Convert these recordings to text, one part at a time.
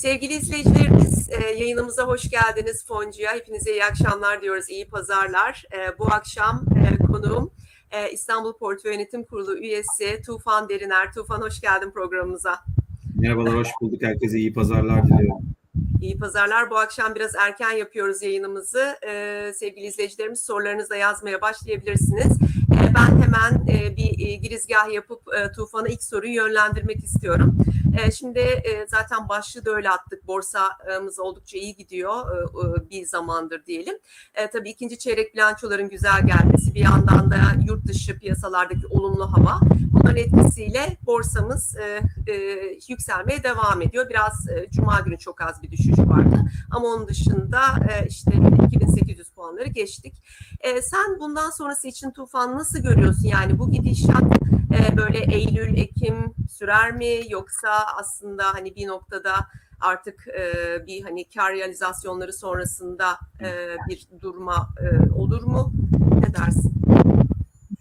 Sevgili izleyicilerimiz, e, yayınımıza hoş geldiniz Foncu'ya. Hepinize iyi akşamlar diyoruz, iyi pazarlar. E, bu akşam e, konuğum İstanbul Portföy Yönetim Kurulu üyesi Tufan Deriner. Tufan hoş geldin programımıza. Merhabalar, hoş bulduk. Herkese iyi pazarlar diliyorum. İyi pazarlar. Bu akşam biraz erken yapıyoruz yayınımızı. Ee, sevgili izleyicilerimiz sorularınızı da yazmaya başlayabilirsiniz. Ee, ben hemen e, bir e, girizgah yapıp e, Tufan'a ilk soruyu yönlendirmek istiyorum. E, şimdi e, zaten başlığı da öyle attık. Borsamız oldukça iyi gidiyor e, e, bir zamandır diyelim. Tabii ikinci çeyrek bilançoların güzel gelmesi bir yandan da yurt dışı piyasalardaki olumlu hava. Bunların etkisiyle borsamız yükselmeye devam ediyor. Biraz Cuma günü çok az bir düşüş vardı. Ama onun dışında işte 2800 puanları geçtik. Sen bundan sonrası için Tufan nasıl görüyorsun? Yani bu gidişat e, böyle Eylül, Ekim sürer mi? Yoksa aslında hani bir noktada artık e, bir hani kar realizasyonları sonrasında e, bir durma e, olur mu? Ne dersin?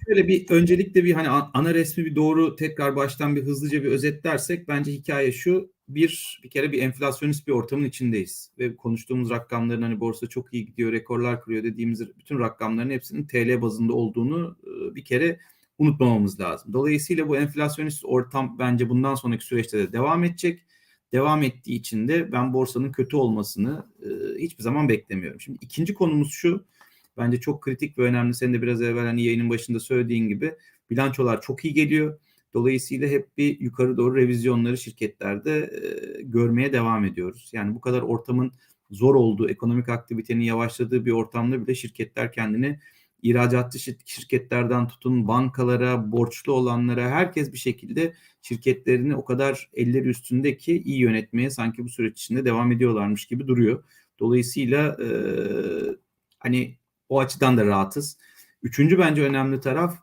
Şöyle bir öncelikle bir hani ana resmi bir doğru tekrar baştan bir hızlıca bir özetlersek bence hikaye şu bir bir kere bir enflasyonist bir ortamın içindeyiz ve konuştuğumuz rakamların hani borsa çok iyi gidiyor rekorlar kırıyor dediğimiz bütün rakamların hepsinin TL bazında olduğunu bir kere unutmamamız lazım. Dolayısıyla bu enflasyonist ortam bence bundan sonraki süreçte de devam edecek. Devam ettiği için de ben borsanın kötü olmasını e, hiçbir zaman beklemiyorum. Şimdi ikinci konumuz şu. Bence çok kritik ve önemli. Senin de biraz evvel hani yayının başında söylediğin gibi bilançolar çok iyi geliyor. Dolayısıyla hep bir yukarı doğru revizyonları şirketlerde e, görmeye devam ediyoruz. Yani bu kadar ortamın zor olduğu, ekonomik aktivitenin yavaşladığı bir ortamda bile şirketler kendini ihracatçı şirketlerden tutun bankalara, borçlu olanlara herkes bir şekilde şirketlerini o kadar elleri üstünde ki iyi yönetmeye sanki bu süreç içinde devam ediyorlarmış gibi duruyor. Dolayısıyla e, hani o açıdan da rahatız. Üçüncü bence önemli taraf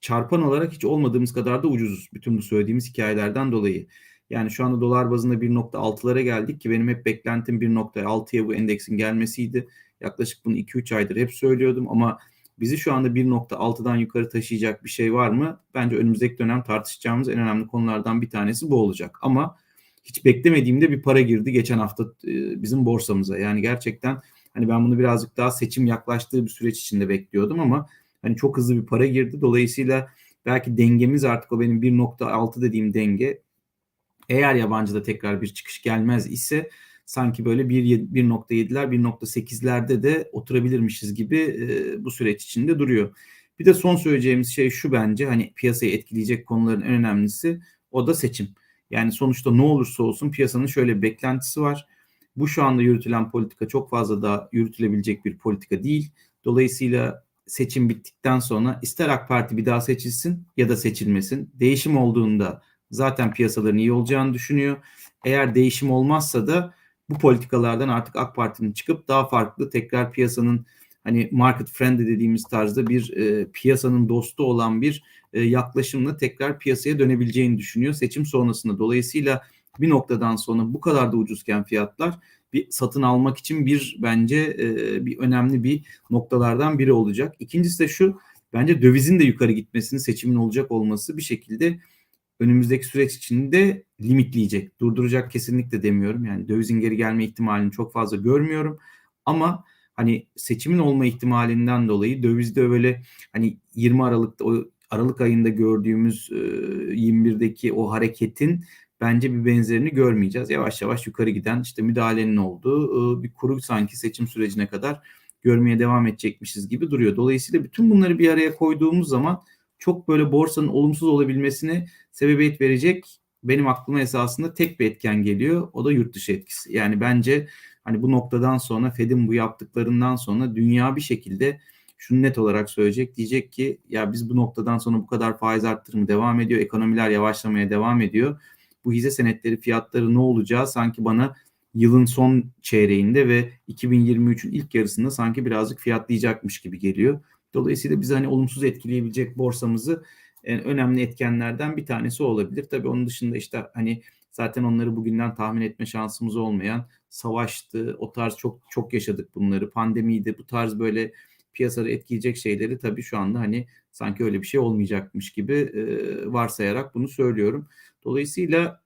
çarpan olarak hiç olmadığımız kadar da ucuzuz. Bütün bu söylediğimiz hikayelerden dolayı. Yani şu anda dolar bazında 1.6'lara geldik ki benim hep beklentim 1.6'ya bu endeksin gelmesiydi. Yaklaşık bunu 2-3 aydır hep söylüyordum ama bizi şu anda 1.6'dan yukarı taşıyacak bir şey var mı? Bence önümüzdeki dönem tartışacağımız en önemli konulardan bir tanesi bu olacak. Ama hiç beklemediğimde bir para girdi geçen hafta bizim borsamıza. Yani gerçekten hani ben bunu birazcık daha seçim yaklaştığı bir süreç içinde bekliyordum ama hani çok hızlı bir para girdi. Dolayısıyla belki dengemiz artık o benim 1.6 dediğim denge eğer yabancıda tekrar bir çıkış gelmez ise sanki böyle 1.7'ler 1.8'lerde de oturabilirmişiz gibi e, bu süreç içinde duruyor. Bir de son söyleyeceğimiz şey şu bence hani piyasayı etkileyecek konuların en önemlisi o da seçim. Yani sonuçta ne olursa olsun piyasanın şöyle bir beklentisi var. Bu şu anda yürütülen politika çok fazla da yürütülebilecek bir politika değil. Dolayısıyla seçim bittikten sonra ister AK Parti bir daha seçilsin ya da seçilmesin. Değişim olduğunda zaten piyasaların iyi olacağını düşünüyor. Eğer değişim olmazsa da bu politikalardan artık AK Parti'nin çıkıp daha farklı tekrar piyasanın hani market friendly dediğimiz tarzda bir e, piyasanın dostu olan bir e, yaklaşımla tekrar piyasaya dönebileceğini düşünüyor seçim sonrasında. Dolayısıyla bir noktadan sonra bu kadar da ucuzken fiyatlar bir satın almak için bir bence e, bir önemli bir noktalardan biri olacak. İkincisi de şu bence dövizin de yukarı gitmesini seçimin olacak olması bir şekilde önümüzdeki süreç içinde limitleyecek. Durduracak kesinlikle demiyorum. Yani dövizin geri gelme ihtimalini çok fazla görmüyorum. Ama hani seçimin olma ihtimalinden dolayı dövizde böyle hani 20 Aralık'ta o Aralık ayında gördüğümüz e, 21'deki o hareketin bence bir benzerini görmeyeceğiz. Yavaş yavaş yukarı giden işte müdahalenin olduğu e, bir kuru sanki seçim sürecine kadar görmeye devam edecekmişiz gibi duruyor. Dolayısıyla bütün bunları bir araya koyduğumuz zaman çok böyle borsanın olumsuz olabilmesine sebebiyet verecek benim aklıma esasında tek bir etken geliyor. O da yurt dışı etkisi. Yani bence hani bu noktadan sonra Fed'in bu yaptıklarından sonra dünya bir şekilde şunu net olarak söyleyecek. Diyecek ki ya biz bu noktadan sonra bu kadar faiz arttırımı devam ediyor. Ekonomiler yavaşlamaya devam ediyor. Bu hisse senetleri fiyatları ne olacağı sanki bana yılın son çeyreğinde ve 2023'ün ilk yarısında sanki birazcık fiyatlayacakmış gibi geliyor. Dolayısıyla bizi hani olumsuz etkileyebilecek borsamızı en önemli etkenlerden bir tanesi olabilir. Tabii onun dışında işte hani zaten onları bugünden tahmin etme şansımız olmayan savaştı, o tarz çok çok yaşadık bunları. Pandemiydi, bu tarz böyle piyasaları etkileyecek şeyleri tabii şu anda hani sanki öyle bir şey olmayacakmış gibi e, varsayarak bunu söylüyorum. Dolayısıyla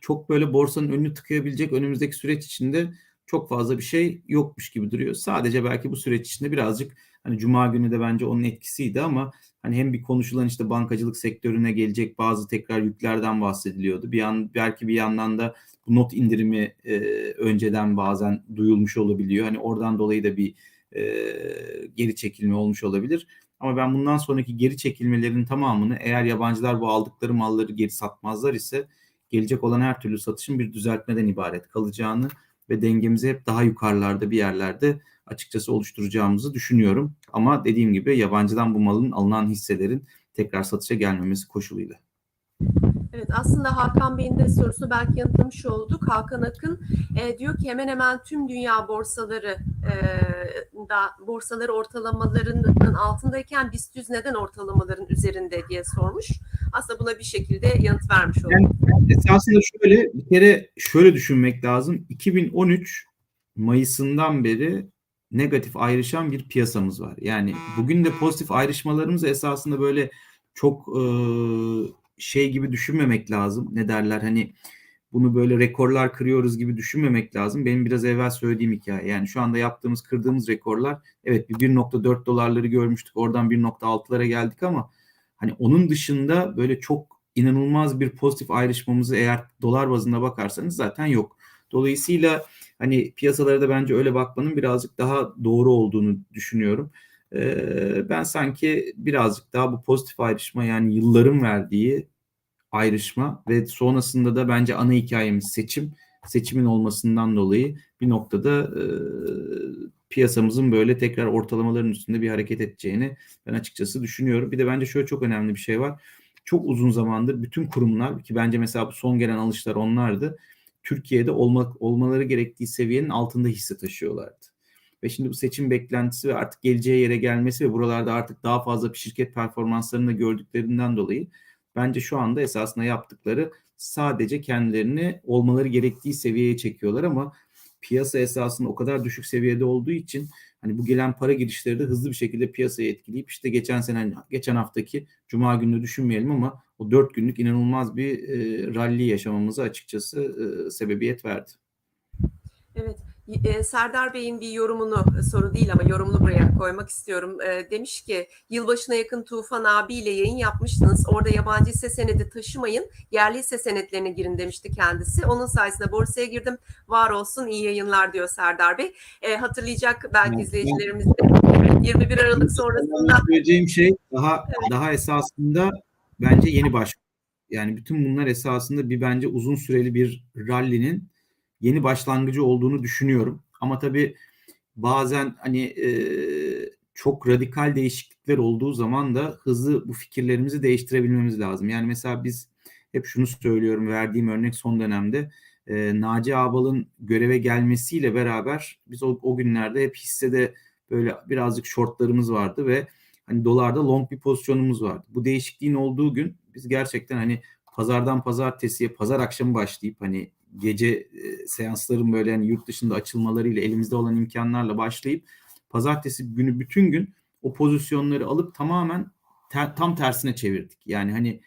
çok böyle borsanın önünü tıkayabilecek önümüzdeki süreç içinde çok fazla bir şey yokmuş gibi duruyor. Sadece belki bu süreç içinde birazcık hani cuma günü de bence onun etkisiydi ama hani hem bir konuşulan işte bankacılık sektörüne gelecek bazı tekrar yüklerden bahsediliyordu. Bir yan belki bir yandan da bu not indirimi e, önceden bazen duyulmuş olabiliyor. Hani oradan dolayı da bir e, geri çekilme olmuş olabilir. Ama ben bundan sonraki geri çekilmelerin tamamını eğer yabancılar bu aldıkları malları geri satmazlar ise gelecek olan her türlü satışın bir düzeltmeden ibaret kalacağını ve dengemizi hep daha yukarılarda bir yerlerde açıkçası oluşturacağımızı düşünüyorum. Ama dediğim gibi yabancıdan bu malın alınan hisselerin tekrar satışa gelmemesi koşuluyla. Evet aslında Hakan Bey'in de sorusunu belki yanıtlamış olduk. Hakan Akın e, diyor ki hemen hemen tüm dünya borsaları e, da borsaları ortalamalarının altındayken BIST 100 neden ortalamaların üzerinde diye sormuş. Aslında buna bir şekilde yanıt vermiş olduk. Yani, esasında şöyle bir kere şöyle düşünmek lazım. 2013 Mayıs'ından beri negatif ayrışan bir piyasamız var. Yani bugün de pozitif ayrışmalarımız esasında böyle çok e, şey gibi düşünmemek lazım. Ne derler hani bunu böyle rekorlar kırıyoruz gibi düşünmemek lazım. Benim biraz evvel söylediğim hikaye. Yani şu anda yaptığımız, kırdığımız rekorlar evet bir 1.4 dolarları görmüştük. Oradan 1.6'lara geldik ama hani onun dışında böyle çok inanılmaz bir pozitif ayrışmamızı eğer dolar bazında bakarsanız zaten yok. Dolayısıyla hani piyasalara da bence öyle bakmanın birazcık daha doğru olduğunu düşünüyorum. Ee, ben sanki birazcık daha bu pozitif ayrışma yani yılların verdiği ayrışma ve sonrasında da bence ana hikayemiz seçim. Seçimin olmasından dolayı bir noktada e, piyasamızın böyle tekrar ortalamaların üstünde bir hareket edeceğini ben açıkçası düşünüyorum. Bir de bence şöyle çok önemli bir şey var. Çok uzun zamandır bütün kurumlar ki bence mesela bu son gelen alışlar onlardı. Türkiye'de olmak olmaları gerektiği seviyenin altında hisse taşıyorlardı. Ve şimdi bu seçim beklentisi ve artık geleceği yere gelmesi ve buralarda artık daha fazla bir şirket performanslarını da gördüklerinden dolayı bence şu anda esasında yaptıkları sadece kendilerini olmaları gerektiği seviyeye çekiyorlar ama piyasa esasında o kadar düşük seviyede olduğu için hani bu gelen para girişleri de hızlı bir şekilde piyasayı etkileyip işte geçen sene geçen haftaki cuma gününü düşünmeyelim ama o dört günlük inanılmaz bir e, rally yaşamamıza açıkçası e, sebebiyet verdi. Evet. E, Serdar Bey'in bir yorumunu soru değil ama yorumunu buraya koymak istiyorum. E, demiş ki yılbaşına yakın Tufan abiyle yayın yapmıştınız. Orada yabancı hisse senedi taşımayın. Yerli hisse senetlerine girin demişti kendisi. Onun sayesinde borsaya girdim. Var olsun iyi yayınlar diyor Serdar Bey. E, hatırlayacak belki evet. izleyicilerimiz de 21 Aralık sonrasında. Söyleyeceğim şey daha evet. daha esasında bence yeni baş. Yani bütün bunlar esasında bir bence uzun süreli bir rally'nin yeni başlangıcı olduğunu düşünüyorum. Ama tabii bazen hani e, çok radikal değişiklikler olduğu zaman da hızlı bu fikirlerimizi değiştirebilmemiz lazım. Yani mesela biz hep şunu söylüyorum verdiğim örnek son dönemde e, Naci Ağbal'ın göreve gelmesiyle beraber biz o, o günlerde hep hissede böyle birazcık shortlarımız vardı ve hani dolarda long bir pozisyonumuz vardı. Bu değişikliğin olduğu gün biz gerçekten hani pazardan pazartesiye pazar akşamı başlayıp hani gece e, seansların böyle yani yurt dışında açılmalarıyla elimizde olan imkanlarla başlayıp pazartesi günü bütün gün o pozisyonları alıp tamamen ter, tam tersine çevirdik. Yani hani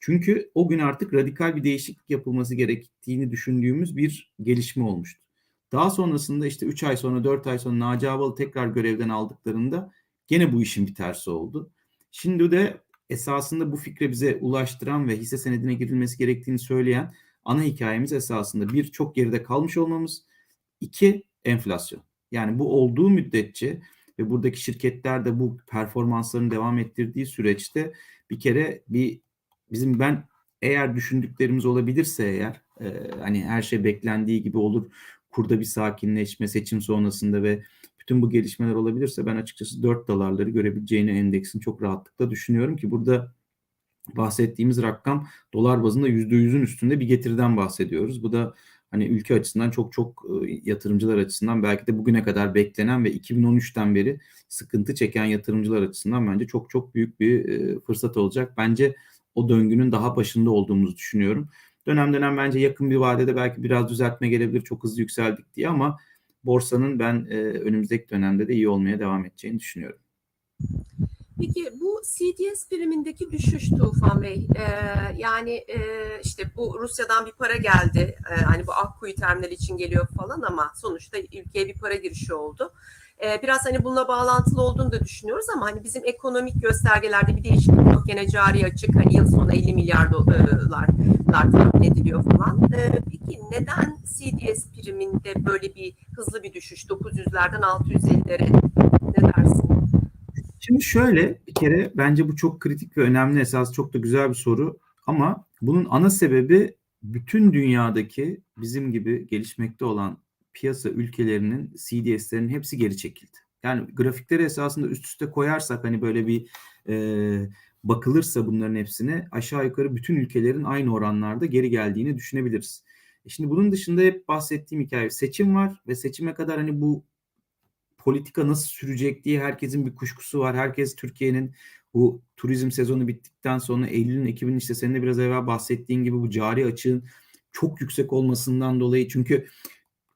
çünkü o gün artık radikal bir değişiklik yapılması gerektiğini düşündüğümüz bir gelişme olmuştu. Daha sonrasında işte 3 ay sonra 4 ay sonra Naci Ağbal'ı tekrar görevden aldıklarında gene bu işin bir tersi oldu. Şimdi de esasında bu fikre bize ulaştıran ve hisse senedine girilmesi gerektiğini söyleyen ana hikayemiz esasında bir çok geride kalmış olmamız, iki enflasyon. Yani bu olduğu müddetçe ve buradaki şirketler de bu performanslarını devam ettirdiği süreçte bir kere bir bizim ben eğer düşündüklerimiz olabilirse eğer e, hani her şey beklendiği gibi olur kurda bir sakinleşme seçim sonrasında ve bütün bu gelişmeler olabilirse ben açıkçası 4 dolarları görebileceğini endeksin çok rahatlıkla düşünüyorum ki burada bahsettiğimiz rakam dolar bazında %100'ün üstünde bir getiriden bahsediyoruz. Bu da hani ülke açısından çok çok yatırımcılar açısından belki de bugüne kadar beklenen ve 2013'ten beri sıkıntı çeken yatırımcılar açısından bence çok çok büyük bir fırsat olacak. Bence o döngünün daha başında olduğumuzu düşünüyorum. Dönem dönem bence yakın bir vadede belki biraz düzeltme gelebilir çok hızlı yükseldik diye ama borsanın ben önümüzdeki dönemde de iyi olmaya devam edeceğini düşünüyorum. Peki bu CDS primindeki düşüş Tufan Bey, e, yani e, işte bu Rusya'dan bir para geldi, e, hani bu Akkuyu terminali için geliyor falan ama sonuçta ülkeye bir para girişi oldu. E, biraz hani bununla bağlantılı olduğunu da düşünüyoruz ama hani bizim ekonomik göstergelerde bir değişiklik yok. Gene cari açık hani yıl sonu 50 milyar dolar tahmin ediliyor falan. E, peki neden CDS priminde böyle bir hızlı bir düşüş 900'lerden 650'lere ne dersin? Şimdi şöyle bir kere bence bu çok kritik ve önemli esas çok da güzel bir soru ama bunun ana sebebi bütün dünyadaki bizim gibi gelişmekte olan piyasa ülkelerinin CDS'lerinin hepsi geri çekildi. Yani grafikleri esasında üst üste koyarsak hani böyle bir e, bakılırsa bunların hepsine aşağı yukarı bütün ülkelerin aynı oranlarda geri geldiğini düşünebiliriz. E şimdi bunun dışında hep bahsettiğim hikaye seçim var ve seçime kadar hani bu politika nasıl sürecek diye herkesin bir kuşkusu var. Herkes Türkiye'nin bu turizm sezonu bittikten sonra Eylül'ün, Ekim'in işte senin de biraz evvel bahsettiğin gibi bu cari açığın çok yüksek olmasından dolayı çünkü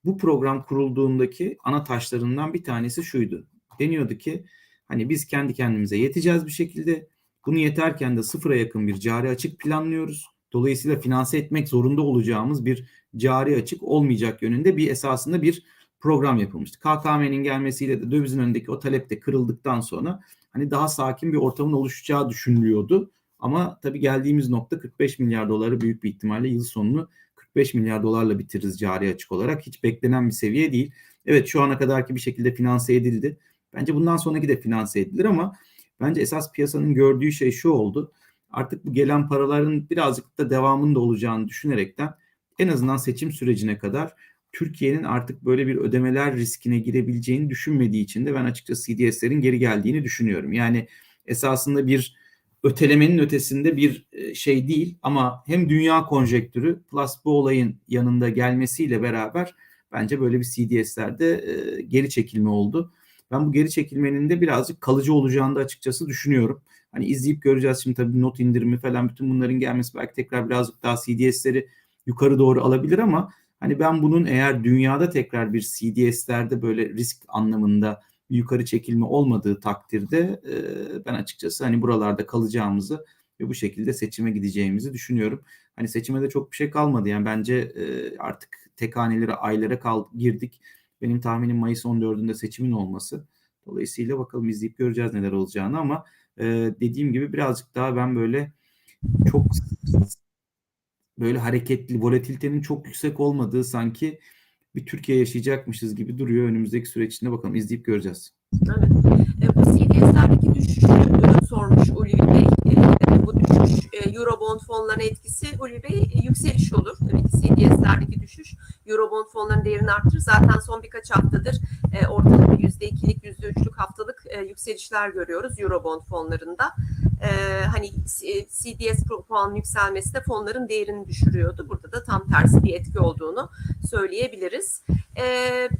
bu program kurulduğundaki ana taşlarından bir tanesi şuydu. Deniyordu ki hani biz kendi kendimize yeteceğiz bir şekilde. Bunu yeterken de sıfıra yakın bir cari açık planlıyoruz. Dolayısıyla finanse etmek zorunda olacağımız bir cari açık olmayacak yönünde bir esasında bir program yapılmıştı. KKM'nin gelmesiyle de dövizin önündeki o talep de kırıldıktan sonra hani daha sakin bir ortamın oluşacağı düşünülüyordu. Ama tabii geldiğimiz nokta 45 milyar doları büyük bir ihtimalle yıl sonunu 45 milyar dolarla bitiririz cari açık olarak. Hiç beklenen bir seviye değil. Evet şu ana kadarki bir şekilde finanse edildi. Bence bundan sonraki de finanse edilir ama bence esas piyasanın gördüğü şey şu oldu. Artık bu gelen paraların birazcık da devamında olacağını düşünerekten en azından seçim sürecine kadar Türkiye'nin artık böyle bir ödemeler riskine girebileceğini düşünmediği için de ben açıkçası CDS'lerin geri geldiğini düşünüyorum. Yani esasında bir ötelemenin ötesinde bir şey değil ama hem dünya konjektürü plus bu olayın yanında gelmesiyle beraber bence böyle bir CDS'lerde geri çekilme oldu. Ben bu geri çekilmenin de birazcık kalıcı olacağını da açıkçası düşünüyorum. Hani izleyip göreceğiz şimdi tabii not indirimi falan bütün bunların gelmesi belki tekrar birazcık daha CDS'leri yukarı doğru alabilir ama Hani ben bunun eğer dünyada tekrar bir CDS'lerde böyle risk anlamında yukarı çekilme olmadığı takdirde e, ben açıkçası hani buralarda kalacağımızı ve bu şekilde seçime gideceğimizi düşünüyorum. Hani seçime de çok bir şey kalmadı yani bence e, artık tek hanelere aylara kal girdik. Benim tahminim Mayıs 14'ünde seçimin olması. Dolayısıyla bakalım izleyip göreceğiz neler olacağını ama e, dediğim gibi birazcık daha ben böyle çok böyle hareketli, volatilitenin çok yüksek olmadığı sanki bir Türkiye yaşayacakmışız gibi duruyor önümüzdeki süreç içinde bakalım izleyip göreceğiz. Evet. E, bu CDS'lerdeki düşüşü sormuş Ulvi Bey. E, bu düşüş e, Eurobond fonlarına etkisi Ulvi Bey yükseliş olur. Tabii ki CDS'lerdeki düşüş Eurobond fonlarının değerini arttırır. Zaten son birkaç haftadır e, ortalama %2'lik, %3'lük haftalık e, yükselişler görüyoruz Eurobond fonlarında e, hani CDS puan yükselmesi de fonların değerini düşürüyordu. Burada da tam tersi bir etki olduğunu söyleyebiliriz. E,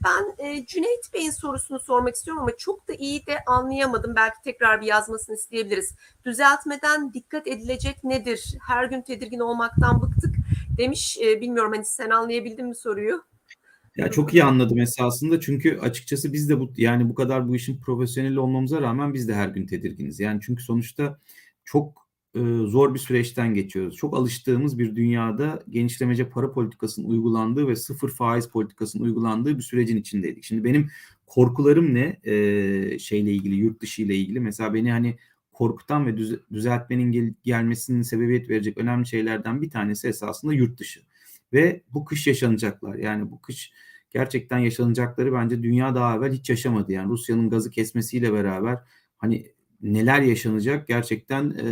ben e, Cüneyt Bey'in sorusunu sormak istiyorum ama çok da iyi de anlayamadım. Belki tekrar bir yazmasını isteyebiliriz. Düzeltmeden dikkat edilecek nedir? Her gün tedirgin olmaktan bıktık demiş. E, bilmiyorum hani sen anlayabildin mi soruyu? Ya çok iyi anladım esasında çünkü açıkçası biz de bu yani bu kadar bu işin profesyonel olmamıza rağmen biz de her gün tedirginiz. Yani çünkü sonuçta çok e, zor bir süreçten geçiyoruz. Çok alıştığımız bir dünyada genişlemece para politikasının uygulandığı ve sıfır faiz politikasının uygulandığı bir sürecin içindeydik. Şimdi benim korkularım ne e, şeyle ilgili, yurt dışı ile ilgili. Mesela beni hani korkutan ve düz, düzeltmenin gel, gelmesinin sebebiyet verecek önemli şeylerden bir tanesi esasında yurt dışı. Ve bu kış yaşanacaklar. Yani bu kış gerçekten yaşanacakları bence dünya daha evvel hiç yaşamadı. Yani Rusya'nın gazı kesmesiyle beraber hani neler yaşanacak gerçekten e,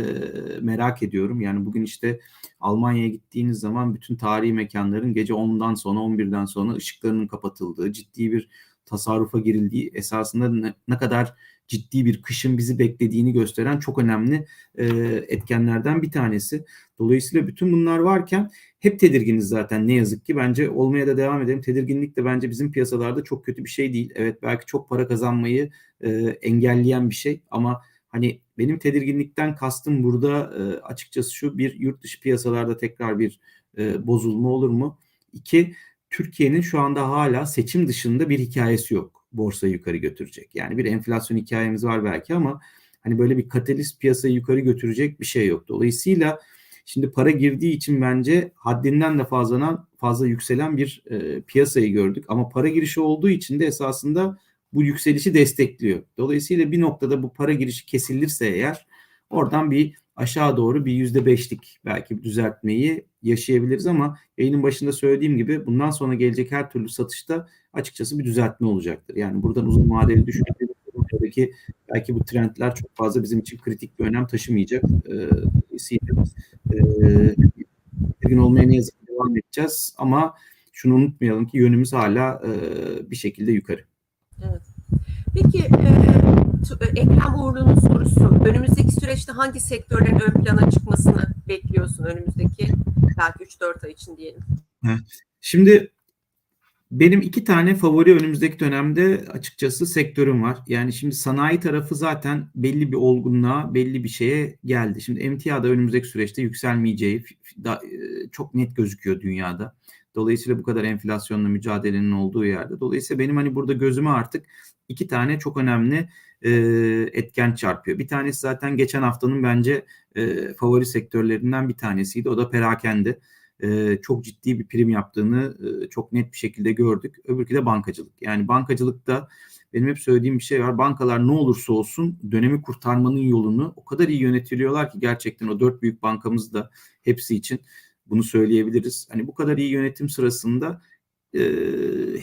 merak ediyorum. Yani bugün işte Almanya'ya gittiğiniz zaman bütün tarihi mekanların gece 10'dan sonra 11'den sonra ışıklarının kapatıldığı, ciddi bir tasarrufa girildiği esasında ne, ne kadar ciddi bir kışın bizi beklediğini gösteren çok önemli e, etkenlerden bir tanesi. Dolayısıyla bütün bunlar varken hep tedirginiz zaten ne yazık ki. Bence olmaya da devam edelim. Tedirginlik de bence bizim piyasalarda çok kötü bir şey değil. Evet belki çok para kazanmayı e, engelleyen bir şey ama hani benim tedirginlikten kastım burada e, açıkçası şu bir yurt dışı piyasalarda tekrar bir e, bozulma olur mu? İki Türkiye'nin şu anda hala seçim dışında bir hikayesi yok borsayı yukarı götürecek. Yani bir enflasyon hikayemiz var belki ama hani böyle bir katalist piyasayı yukarı götürecek bir şey yok. Dolayısıyla şimdi para girdiği için bence haddinden de fazladan fazla yükselen bir e, piyasayı gördük. Ama para girişi olduğu için de esasında bu yükselişi destekliyor. Dolayısıyla bir noktada bu para girişi kesilirse eğer oradan bir aşağı doğru bir yüzde beşlik belki düzeltmeyi yaşayabiliriz ama yayının başında söylediğim gibi bundan sonra gelecek her türlü satışta açıkçası bir düzeltme olacaktır. Yani buradan uzun vadeli düşündüğümüz buradaki belki bu trendler çok fazla bizim için kritik bir önem taşımayacak. Dolayısıyla bir gün olmaya ne yazık ki devam edeceğiz ama şunu unutmayalım ki yönümüz hala bir şekilde yukarı. Evet. Peki e, Ekrem Uğurlu'nun sorusu. Önümüzdeki süreçte hangi sektörlerin ön plana çıkmasını bekliyorsun önümüzdeki belki 3-4 ay için diyelim? Şimdi benim iki tane favori önümüzdeki dönemde açıkçası sektörüm var. Yani şimdi sanayi tarafı zaten belli bir olgunluğa, belli bir şeye geldi. Şimdi emtiada önümüzdeki süreçte yükselmeyeceği da, çok net gözüküyor dünyada. Dolayısıyla bu kadar enflasyonla mücadelenin olduğu yerde. Dolayısıyla benim hani burada gözüme artık iki tane çok önemli e, etken çarpıyor. Bir tanesi zaten geçen haftanın bence e, favori sektörlerinden bir tanesiydi. O da perakende. E, çok ciddi bir prim yaptığını e, çok net bir şekilde gördük. Öbürkü de bankacılık. Yani bankacılıkta benim hep söylediğim bir şey var. Bankalar ne olursa olsun dönemi kurtarmanın yolunu o kadar iyi yönetiliyorlar ki gerçekten o dört büyük bankamız da hepsi için bunu söyleyebiliriz. Hani bu kadar iyi yönetim sırasında e,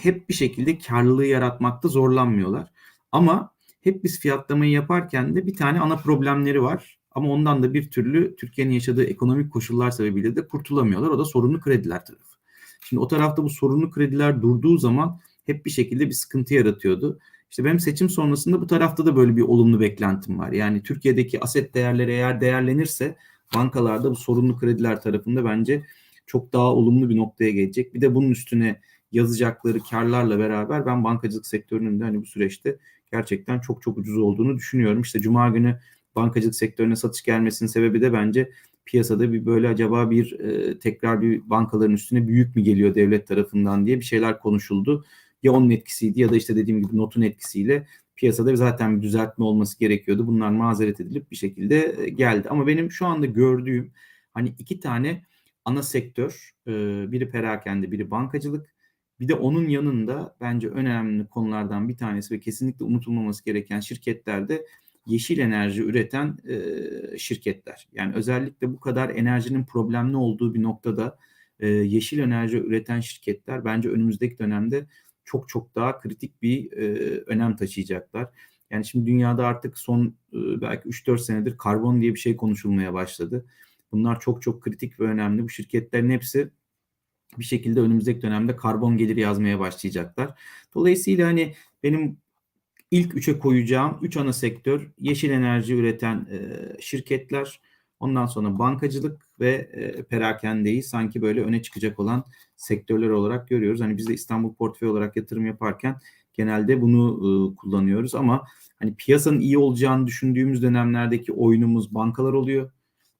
hep bir şekilde karlılığı yaratmakta zorlanmıyorlar. Ama hep biz fiyatlamayı yaparken de bir tane ana problemleri var. Ama ondan da bir türlü Türkiye'nin yaşadığı ekonomik koşullar sebebiyle de kurtulamıyorlar. O da sorunlu krediler tarafı. Şimdi o tarafta bu sorunlu krediler durduğu zaman hep bir şekilde bir sıkıntı yaratıyordu. İşte benim seçim sonrasında bu tarafta da böyle bir olumlu beklentim var. Yani Türkiye'deki aset değerleri eğer değerlenirse bankalarda bu sorunlu krediler tarafında bence çok daha olumlu bir noktaya gelecek. Bir de bunun üstüne yazacakları karlarla beraber ben bankacılık sektörünün de hani bu süreçte gerçekten çok çok ucuz olduğunu düşünüyorum. İşte cuma günü bankacılık sektörüne satış gelmesinin sebebi de bence piyasada bir böyle acaba bir e, tekrar bir bankaların üstüne büyük mü geliyor devlet tarafından diye bir şeyler konuşuldu. Ya onun etkisiydi ya da işte dediğim gibi notun etkisiyle piyasada zaten bir düzeltme olması gerekiyordu. Bunlar mazeret edilip bir şekilde geldi. Ama benim şu anda gördüğüm hani iki tane ana sektör, biri perakende, biri bankacılık. Bir de onun yanında bence önemli konulardan bir tanesi ve kesinlikle unutulmaması gereken şirketlerde yeşil enerji üreten şirketler. Yani özellikle bu kadar enerjinin problemli olduğu bir noktada yeşil enerji üreten şirketler bence önümüzdeki dönemde çok çok daha kritik bir e, önem taşıyacaklar. Yani şimdi dünyada artık son e, belki 3-4 senedir karbon diye bir şey konuşulmaya başladı. Bunlar çok çok kritik ve önemli. Bu şirketlerin hepsi bir şekilde önümüzdeki dönemde karbon geliri yazmaya başlayacaklar. Dolayısıyla hani benim ilk üçe koyacağım üç ana sektör yeşil enerji üreten e, şirketler, ondan sonra bankacılık ve e, perakendeyi sanki böyle öne çıkacak olan sektörler olarak görüyoruz. Hani biz de İstanbul portföy olarak yatırım yaparken genelde bunu e, kullanıyoruz ama hani piyasanın iyi olacağını düşündüğümüz dönemlerdeki oyunumuz bankalar oluyor.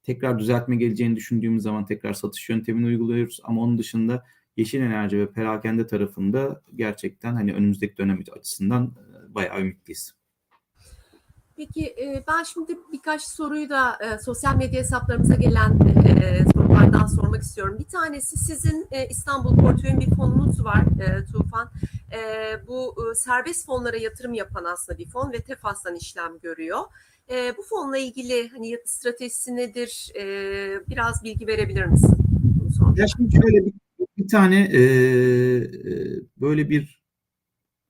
Tekrar düzeltme geleceğini düşündüğümüz zaman tekrar satış yöntemini uyguluyoruz ama onun dışında yeşil enerji ve perakende tarafında gerçekten hani önümüzdeki dönem açısından e, bayağı ümitliyiz. Peki ben şimdi birkaç soruyu da e, sosyal medya hesaplarımıza gelen e, sorulardan sormak istiyorum. Bir tanesi sizin e, İstanbul Portföy'ün bir fonunuz var e, Tufan. E, bu e, serbest fonlara yatırım yapan aslında bir fon ve TEFAS'tan işlem görüyor. E, bu fonla ilgili hani stratejisi nedir? E, biraz bilgi verebilir misin? Ya şimdi şöyle bir, bir tane e, böyle bir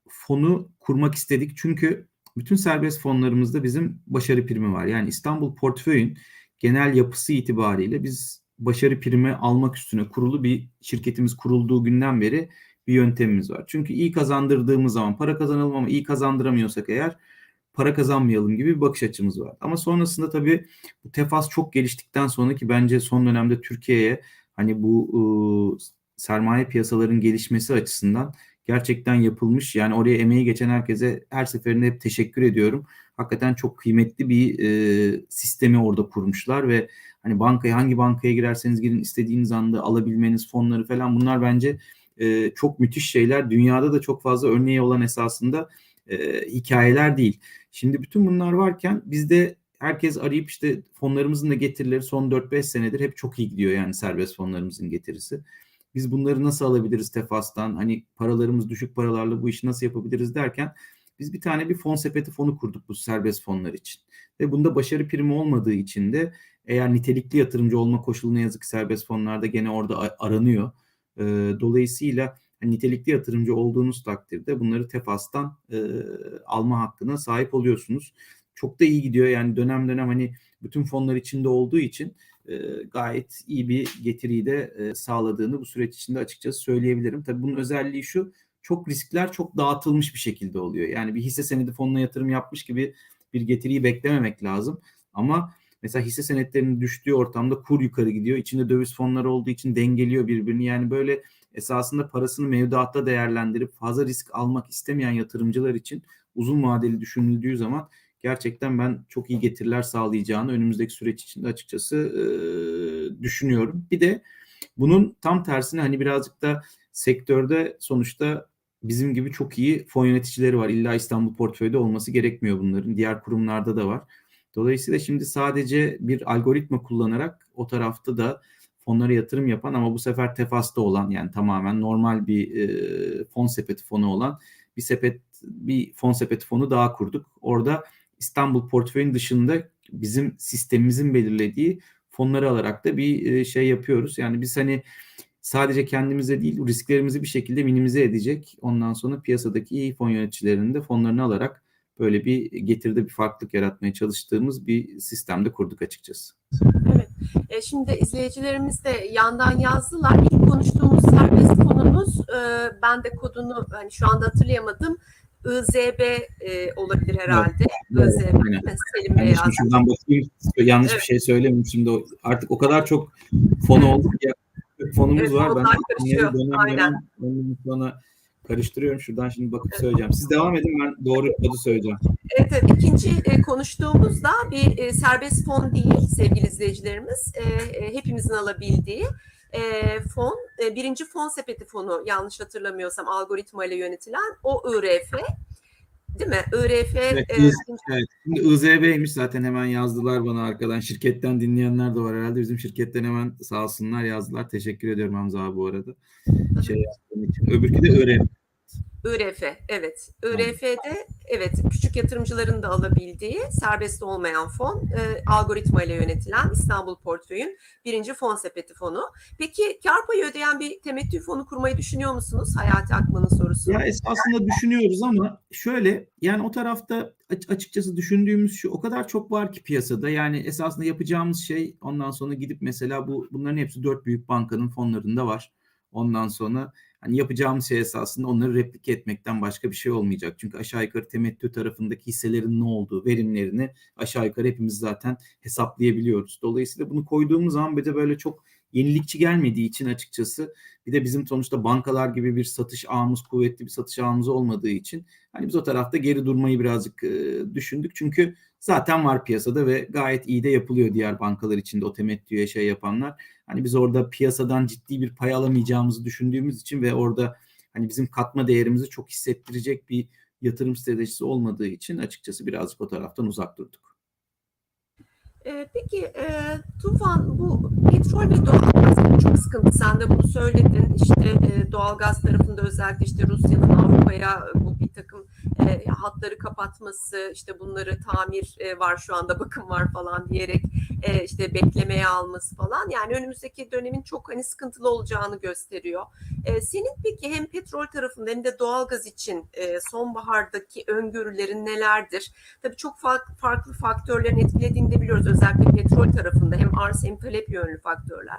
fonu kurmak istedik çünkü bütün serbest fonlarımızda bizim başarı primi var. Yani İstanbul portföyün genel yapısı itibariyle biz başarı primi almak üstüne kurulu bir şirketimiz kurulduğu günden beri bir yöntemimiz var. Çünkü iyi kazandırdığımız zaman para kazanalım ama iyi kazandıramıyorsak eğer para kazanmayalım gibi bir bakış açımız var. Ama sonrasında tabii bu tefas çok geliştikten sonra ki bence son dönemde Türkiye'ye hani bu ıı, sermaye piyasaların gelişmesi açısından gerçekten yapılmış. Yani oraya emeği geçen herkese her seferinde hep teşekkür ediyorum. Hakikaten çok kıymetli bir e, sistemi orada kurmuşlar ve hani bankaya hangi bankaya girerseniz girin istediğiniz anda alabilmeniz fonları falan bunlar bence e, çok müthiş şeyler. Dünyada da çok fazla örneği olan esasında e, hikayeler değil. Şimdi bütün bunlar varken biz de herkes arayıp işte fonlarımızın da getirileri son 4-5 senedir hep çok iyi gidiyor yani serbest fonlarımızın getirisi. Biz bunları nasıl alabiliriz Tefas'tan? Hani paralarımız düşük paralarla bu işi nasıl yapabiliriz derken biz bir tane bir fon sepeti fonu kurduk bu serbest fonlar için. Ve bunda başarı primi olmadığı için de eğer nitelikli yatırımcı olma koşulu ne yazık ki serbest fonlarda gene orada aranıyor. Dolayısıyla nitelikli yatırımcı olduğunuz takdirde bunları Tefas'tan e, alma hakkına sahip oluyorsunuz. Çok da iyi gidiyor yani dönem dönem hani bütün fonlar içinde olduğu için e, gayet iyi bir getiriyi de e, sağladığını bu süreç içinde açıkçası söyleyebilirim. Tabii bunun özelliği şu çok riskler çok dağıtılmış bir şekilde oluyor. Yani bir hisse senedi fonuna yatırım yapmış gibi bir getiriyi beklememek lazım. Ama mesela hisse senetlerinin düştüğü ortamda kur yukarı gidiyor. İçinde döviz fonları olduğu için dengeliyor birbirini. Yani böyle esasında parasını mevduatta değerlendirip fazla risk almak istemeyen yatırımcılar için uzun vadeli düşünüldüğü zaman gerçekten ben çok iyi getiriler sağlayacağını önümüzdeki süreç içinde açıkçası e, düşünüyorum. Bir de bunun tam tersine hani birazcık da sektörde sonuçta bizim gibi çok iyi fon yöneticileri var. İlla İstanbul portföyde olması gerekmiyor bunların. Diğer kurumlarda da var. Dolayısıyla şimdi sadece bir algoritma kullanarak o tarafta da fonlara yatırım yapan ama bu sefer tefasta olan yani tamamen normal bir e, fon sepeti fonu olan bir sepet bir fon sepeti fonu daha kurduk. Orada İstanbul portföyün dışında bizim sistemimizin belirlediği fonları alarak da bir e, şey yapıyoruz. Yani biz hani sadece kendimize değil risklerimizi bir şekilde minimize edecek. Ondan sonra piyasadaki iyi fon yöneticilerinin de fonlarını alarak böyle bir getiride bir farklılık yaratmaya çalıştığımız bir sistemde kurduk açıkçası. Evet. E, şimdi izleyicilerimiz de yandan yazdılar. İlk konuştuğumuz serbest fonumuz e, ben de kodunu hani şu anda hatırlayamadım. IZB e, olabilir herhalde. Evet, IZB aynen. Selim Bey Yani şuradan bakayım yanlış Evet. bir şey söylemeyeyim şimdi artık o kadar çok fon oldu ki fonumuz Evet, var. Ben karışıyor. dönem Aynen. dönem sonra karıştırıyorum. Şuradan şimdi bakıp söyleyeceğim. Siz devam edin ben doğru kodu söyleyeceğim. Evet, evet. İkinci e, konuştuğumuz da bir e, serbest fon değil sevgili izleyicilerimiz. E, e, hepimizin alabildiği e, fon. E, birinci fon sepeti fonu yanlış hatırlamıyorsam algoritma ile yönetilen o IRF. Değil mi? IRF Evet, e, Evet. Şimdi IZB'ymiş zaten hemen yazdılar bana arkadan. Şirketten dinleyenler de var herhalde. Bizim şirketten hemen sağ olsunlar yazdılar. Teşekkür ediyorum Hamza abi bu arada. Şey yaptığın için. Öbürkü de ÖREV. IRF, evet. IRF'de evet küçük yatırımcıların da alabildiği serbest olmayan fon, e, algoritma ile yönetilen İstanbul Portföy'ün birinci fon sepeti fonu. Peki kar payı ödeyen bir temettü fonu kurmayı düşünüyor musunuz? Hayati Akman'ın sorusu. Ya esasında düşünüyoruz ama şöyle yani o tarafta aç- açıkçası düşündüğümüz şu o kadar çok var ki piyasada yani esasında yapacağımız şey ondan sonra gidip mesela bu bunların hepsi dört büyük bankanın fonlarında var. Ondan sonra hani yapacağımız şey esasında onları replike etmekten başka bir şey olmayacak. Çünkü aşağı yukarı temettü tarafındaki hisselerin ne olduğu verimlerini aşağı yukarı hepimiz zaten hesaplayabiliyoruz. Dolayısıyla bunu koyduğumuz zaman bir de böyle çok yenilikçi gelmediği için açıkçası bir de bizim sonuçta bankalar gibi bir satış ağımız, kuvvetli bir satış ağımız olmadığı için hani biz o tarafta geri durmayı birazcık e, düşündük. Çünkü zaten var piyasada ve gayet iyi de yapılıyor diğer bankalar içinde o temettüye şey yapanlar. Hani biz orada piyasadan ciddi bir pay alamayacağımızı düşündüğümüz için ve orada hani bizim katma değerimizi çok hissettirecek bir yatırım stratejisi olmadığı için açıkçası birazcık o taraftan uzak durduk. E, peki e, Tufan bu petrol ve doğalgaz çok sıkıntı. Sen de bunu söyledin. İşte e, doğalgaz tarafında özellikle işte Rusya'nın Avrupa'ya bu bir takım e, hatları kapatması, işte bunları tamir e, var şu anda bakım var falan diyerek e, işte beklemeye alması falan. Yani önümüzdeki dönemin çok hani sıkıntılı olacağını gösteriyor. E, senin peki hem petrol tarafında hem de doğalgaz için e, sonbahardaki öngörülerin nelerdir? Tabii çok farklı, farklı faktörlerin etkilediğini de biliyoruz. Özellikle petrol tarafında hem arz hem talep yönlü faktörler.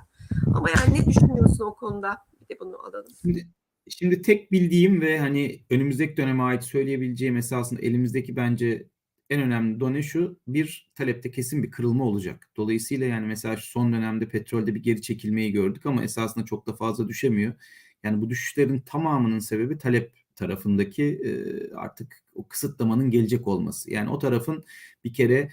Ama yani ne düşünüyorsun o konuda? Bir de bunu alalım. Şimdi, şimdi tek bildiğim ve hani önümüzdeki döneme ait söyleyebileceğim esasında elimizdeki bence en önemli done şu bir talepte kesin bir kırılma olacak. Dolayısıyla yani mesela şu son dönemde petrolde bir geri çekilmeyi gördük ama esasında çok da fazla düşemiyor. Yani bu düşüşlerin tamamının sebebi talep tarafındaki artık o kısıtlamanın gelecek olması. Yani o tarafın bir kere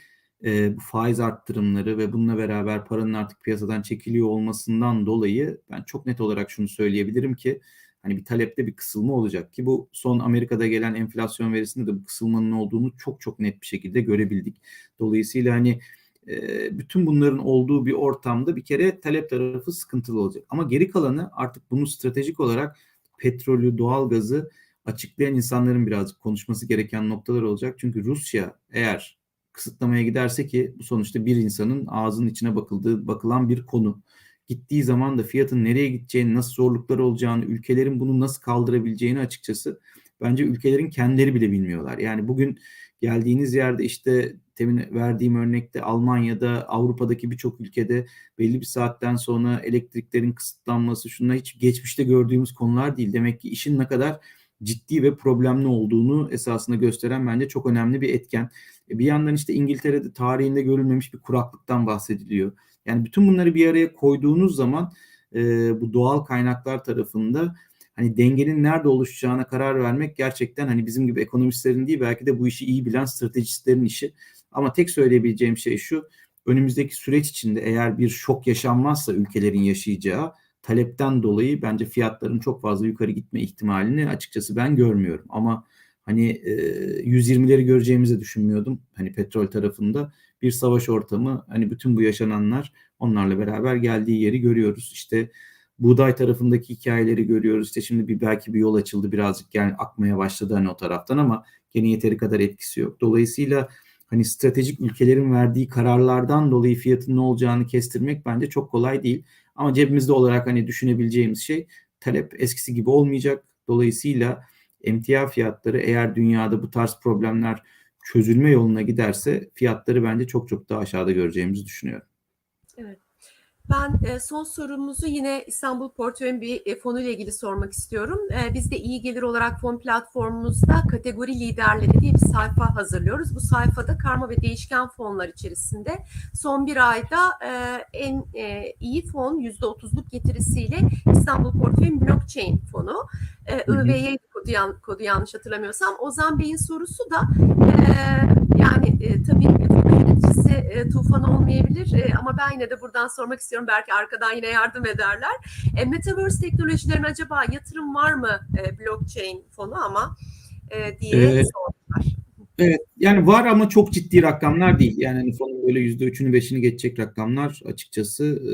e, bu faiz arttırımları ve bununla beraber paranın artık piyasadan çekiliyor olmasından dolayı ben çok net olarak şunu söyleyebilirim ki hani bir talepte bir kısılma olacak ki bu son Amerika'da gelen enflasyon verisinde de bu kısılmanın olduğunu çok çok net bir şekilde görebildik. Dolayısıyla hani e, bütün bunların olduğu bir ortamda bir kere talep tarafı sıkıntılı olacak. Ama geri kalanı artık bunu stratejik olarak petrolü, doğalgazı açıklayan insanların birazcık konuşması gereken noktalar olacak. Çünkü Rusya eğer kısıtlamaya giderse ki bu sonuçta bir insanın ağzının içine bakıldığı bakılan bir konu. Gittiği zaman da fiyatın nereye gideceğini, nasıl zorluklar olacağını, ülkelerin bunu nasıl kaldırabileceğini açıkçası bence ülkelerin kendileri bile bilmiyorlar. Yani bugün geldiğiniz yerde işte temin verdiğim örnekte Almanya'da, Avrupa'daki birçok ülkede belli bir saatten sonra elektriklerin kısıtlanması şunlar hiç geçmişte gördüğümüz konular değil. Demek ki işin ne kadar ciddi ve problemli olduğunu esasında gösteren bence çok önemli bir etken. E, bir yandan işte İngiltere'de tarihinde görülmemiş bir kuraklıktan bahsediliyor. Yani bütün bunları bir araya koyduğunuz zaman e, bu doğal kaynaklar tarafında hani dengenin nerede oluşacağına karar vermek gerçekten hani bizim gibi ekonomistlerin değil belki de bu işi iyi bilen stratejistlerin işi. Ama tek söyleyebileceğim şey şu önümüzdeki süreç içinde eğer bir şok yaşanmazsa ülkelerin yaşayacağı talepten dolayı bence fiyatların çok fazla yukarı gitme ihtimalini açıkçası ben görmüyorum. Ama hani e, 120'leri göreceğimizi düşünmüyordum. Hani petrol tarafında bir savaş ortamı hani bütün bu yaşananlar onlarla beraber geldiği yeri görüyoruz. İşte buğday tarafındaki hikayeleri görüyoruz. İşte şimdi bir belki bir yol açıldı birazcık yani akmaya başladı hani o taraftan ama gene yeteri kadar etkisi yok. Dolayısıyla hani stratejik ülkelerin verdiği kararlardan dolayı fiyatın ne olacağını kestirmek bence çok kolay değil. Ama cebimizde olarak hani düşünebileceğimiz şey talep eskisi gibi olmayacak. Dolayısıyla emtia fiyatları eğer dünyada bu tarz problemler çözülme yoluna giderse fiyatları bence çok çok daha aşağıda göreceğimizi düşünüyorum. Evet. Ben e, son sorumuzu yine İstanbul Portföy'ün bir e, fonu ile ilgili sormak istiyorum. E, biz de iyi gelir olarak fon platformumuzda kategori liderleri diye bir sayfa hazırlıyoruz. Bu sayfada karma ve değişken fonlar içerisinde son bir ayda en iyi fon %30'luk getirisiyle İstanbul Portföy'ün blockchain fonu. IVY kodu, yan, kodu yanlış hatırlamıyorsam. Ozan Bey'in sorusu da yani tabii yöneticisi Tufan olmayabilir ama ben yine de buradan sormak istiyorum. Belki arkadan yine yardım ederler. E, Metaverse teknolojilerine acaba yatırım var mı e, blockchain fonu ama e, diye evet. sordular. Evet yani var ama çok ciddi rakamlar değil. Yani hani fonun böyle yüzde üçünü beşini geçecek rakamlar açıkçası e,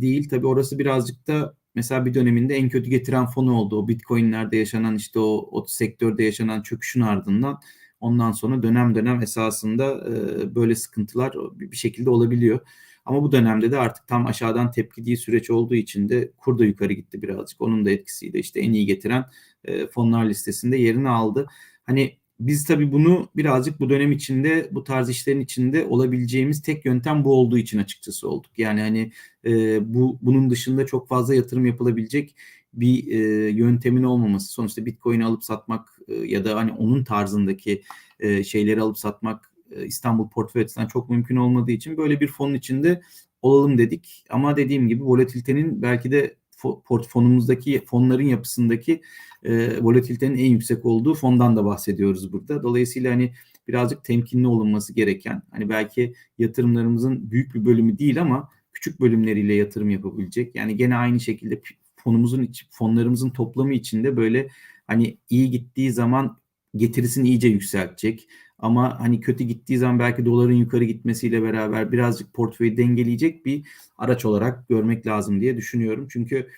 değil. Tabii orası birazcık da mesela bir döneminde en kötü getiren fonu oldu. O bitcoinlerde yaşanan işte o, o sektörde yaşanan çöküşün ardından ondan sonra dönem dönem esasında e, böyle sıkıntılar bir şekilde olabiliyor. Ama bu dönemde de artık tam aşağıdan tepkiliği süreç olduğu için de kur da yukarı gitti birazcık. Onun da etkisiyle işte en iyi getiren e, fonlar listesinde yerini aldı. Hani biz tabii bunu birazcık bu dönem içinde bu tarz işlerin içinde olabileceğimiz tek yöntem bu olduğu için açıkçası olduk. Yani hani e, bu bunun dışında çok fazla yatırım yapılabilecek bir e, yöntemin olmaması. Sonuçta Bitcoin alıp satmak e, ya da hani onun tarzındaki e, şeyleri alıp satmak e, İstanbul portföy açısından çok mümkün olmadığı için böyle bir fonun içinde olalım dedik. Ama dediğim gibi volatilitenin belki de portfonumuzdaki fonların yapısındaki e, volatilitenin en yüksek olduğu fondan da bahsediyoruz burada. Dolayısıyla hani birazcık temkinli olunması gereken hani belki yatırımlarımızın büyük bir bölümü değil ama küçük bölümleriyle yatırım yapabilecek. Yani gene aynı şekilde fonumuzun fonlarımızın toplamı içinde böyle hani iyi gittiği zaman getirisini iyice yükseltecek. Ama hani kötü gittiği zaman belki doların yukarı gitmesiyle beraber birazcık portföyü dengeleyecek bir araç olarak görmek lazım diye düşünüyorum. Çünkü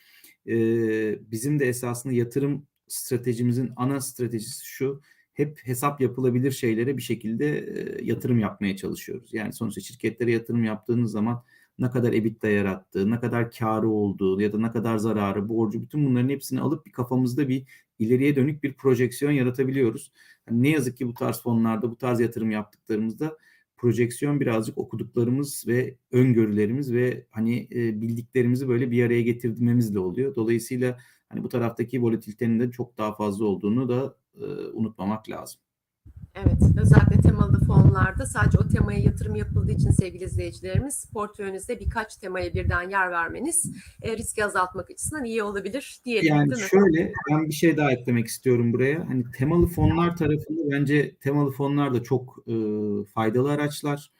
e, bizim de esasında yatırım stratejimizin ana stratejisi şu. Hep hesap yapılabilir şeylere bir şekilde yatırım yapmaya çalışıyoruz. Yani sonuçta şirketlere yatırım yaptığınız zaman ne kadar EBITDA yarattığı, ne kadar karı olduğu ya da ne kadar zararı, borcu bütün bunların hepsini alıp bir kafamızda bir ileriye dönük bir projeksiyon yaratabiliyoruz. Yani ne yazık ki bu tarz fonlarda, bu tarz yatırım yaptıklarımızda projeksiyon birazcık okuduklarımız ve öngörülerimiz ve hani e, bildiklerimizi böyle bir araya getirmemizle oluyor. Dolayısıyla hani bu taraftaki volatilitenin de çok daha fazla olduğunu da e, unutmamak lazım. Evet, özellikle temalı fonlarda sadece o temaya yatırım yapıldığı için sevgili izleyicilerimiz portföyünüzde birkaç temaya birden yer vermeniz e, riski azaltmak açısından iyi olabilir diyelim. Yani şöyle ben bir şey daha eklemek istiyorum buraya. Hani temalı fonlar tarafında bence temalı fonlar da çok e, faydalı araçlar.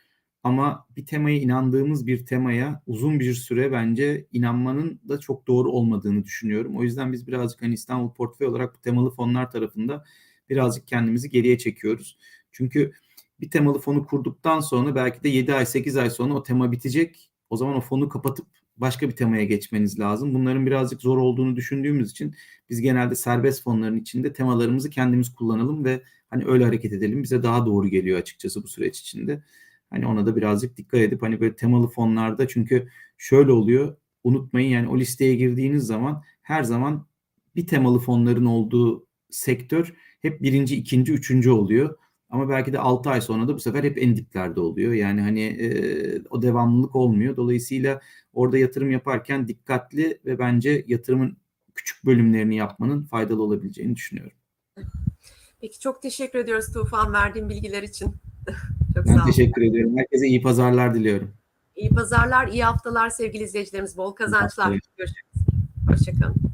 Ama bir temaya inandığımız bir temaya uzun bir süre bence inanmanın da çok doğru olmadığını düşünüyorum. O yüzden biz birazcık hani İstanbul Portföy olarak bu temalı fonlar tarafında birazcık kendimizi geriye çekiyoruz. Çünkü bir temalı fonu kurduktan sonra belki de 7 ay 8 ay sonra o tema bitecek. O zaman o fonu kapatıp başka bir temaya geçmeniz lazım. Bunların birazcık zor olduğunu düşündüğümüz için biz genelde serbest fonların içinde temalarımızı kendimiz kullanalım ve hani öyle hareket edelim. Bize daha doğru geliyor açıkçası bu süreç içinde. Hani ona da birazcık dikkat edip hani böyle temalı fonlarda çünkü şöyle oluyor. Unutmayın yani o listeye girdiğiniz zaman her zaman bir temalı fonların olduğu sektör hep birinci, ikinci, üçüncü oluyor. Ama belki de 6 ay sonra da bu sefer hep en diplerde oluyor. Yani hani e, o devamlılık olmuyor. Dolayısıyla orada yatırım yaparken dikkatli ve bence yatırımın küçük bölümlerini yapmanın faydalı olabileceğini düşünüyorum. Peki çok teşekkür ediyoruz Tufan verdiğin bilgiler için. Çok Ben sağ ol. teşekkür ediyorum. Herkese iyi pazarlar diliyorum. İyi pazarlar, iyi haftalar sevgili izleyicilerimiz. Bol kazançlar. Görüşürüz. Hoşçakalın.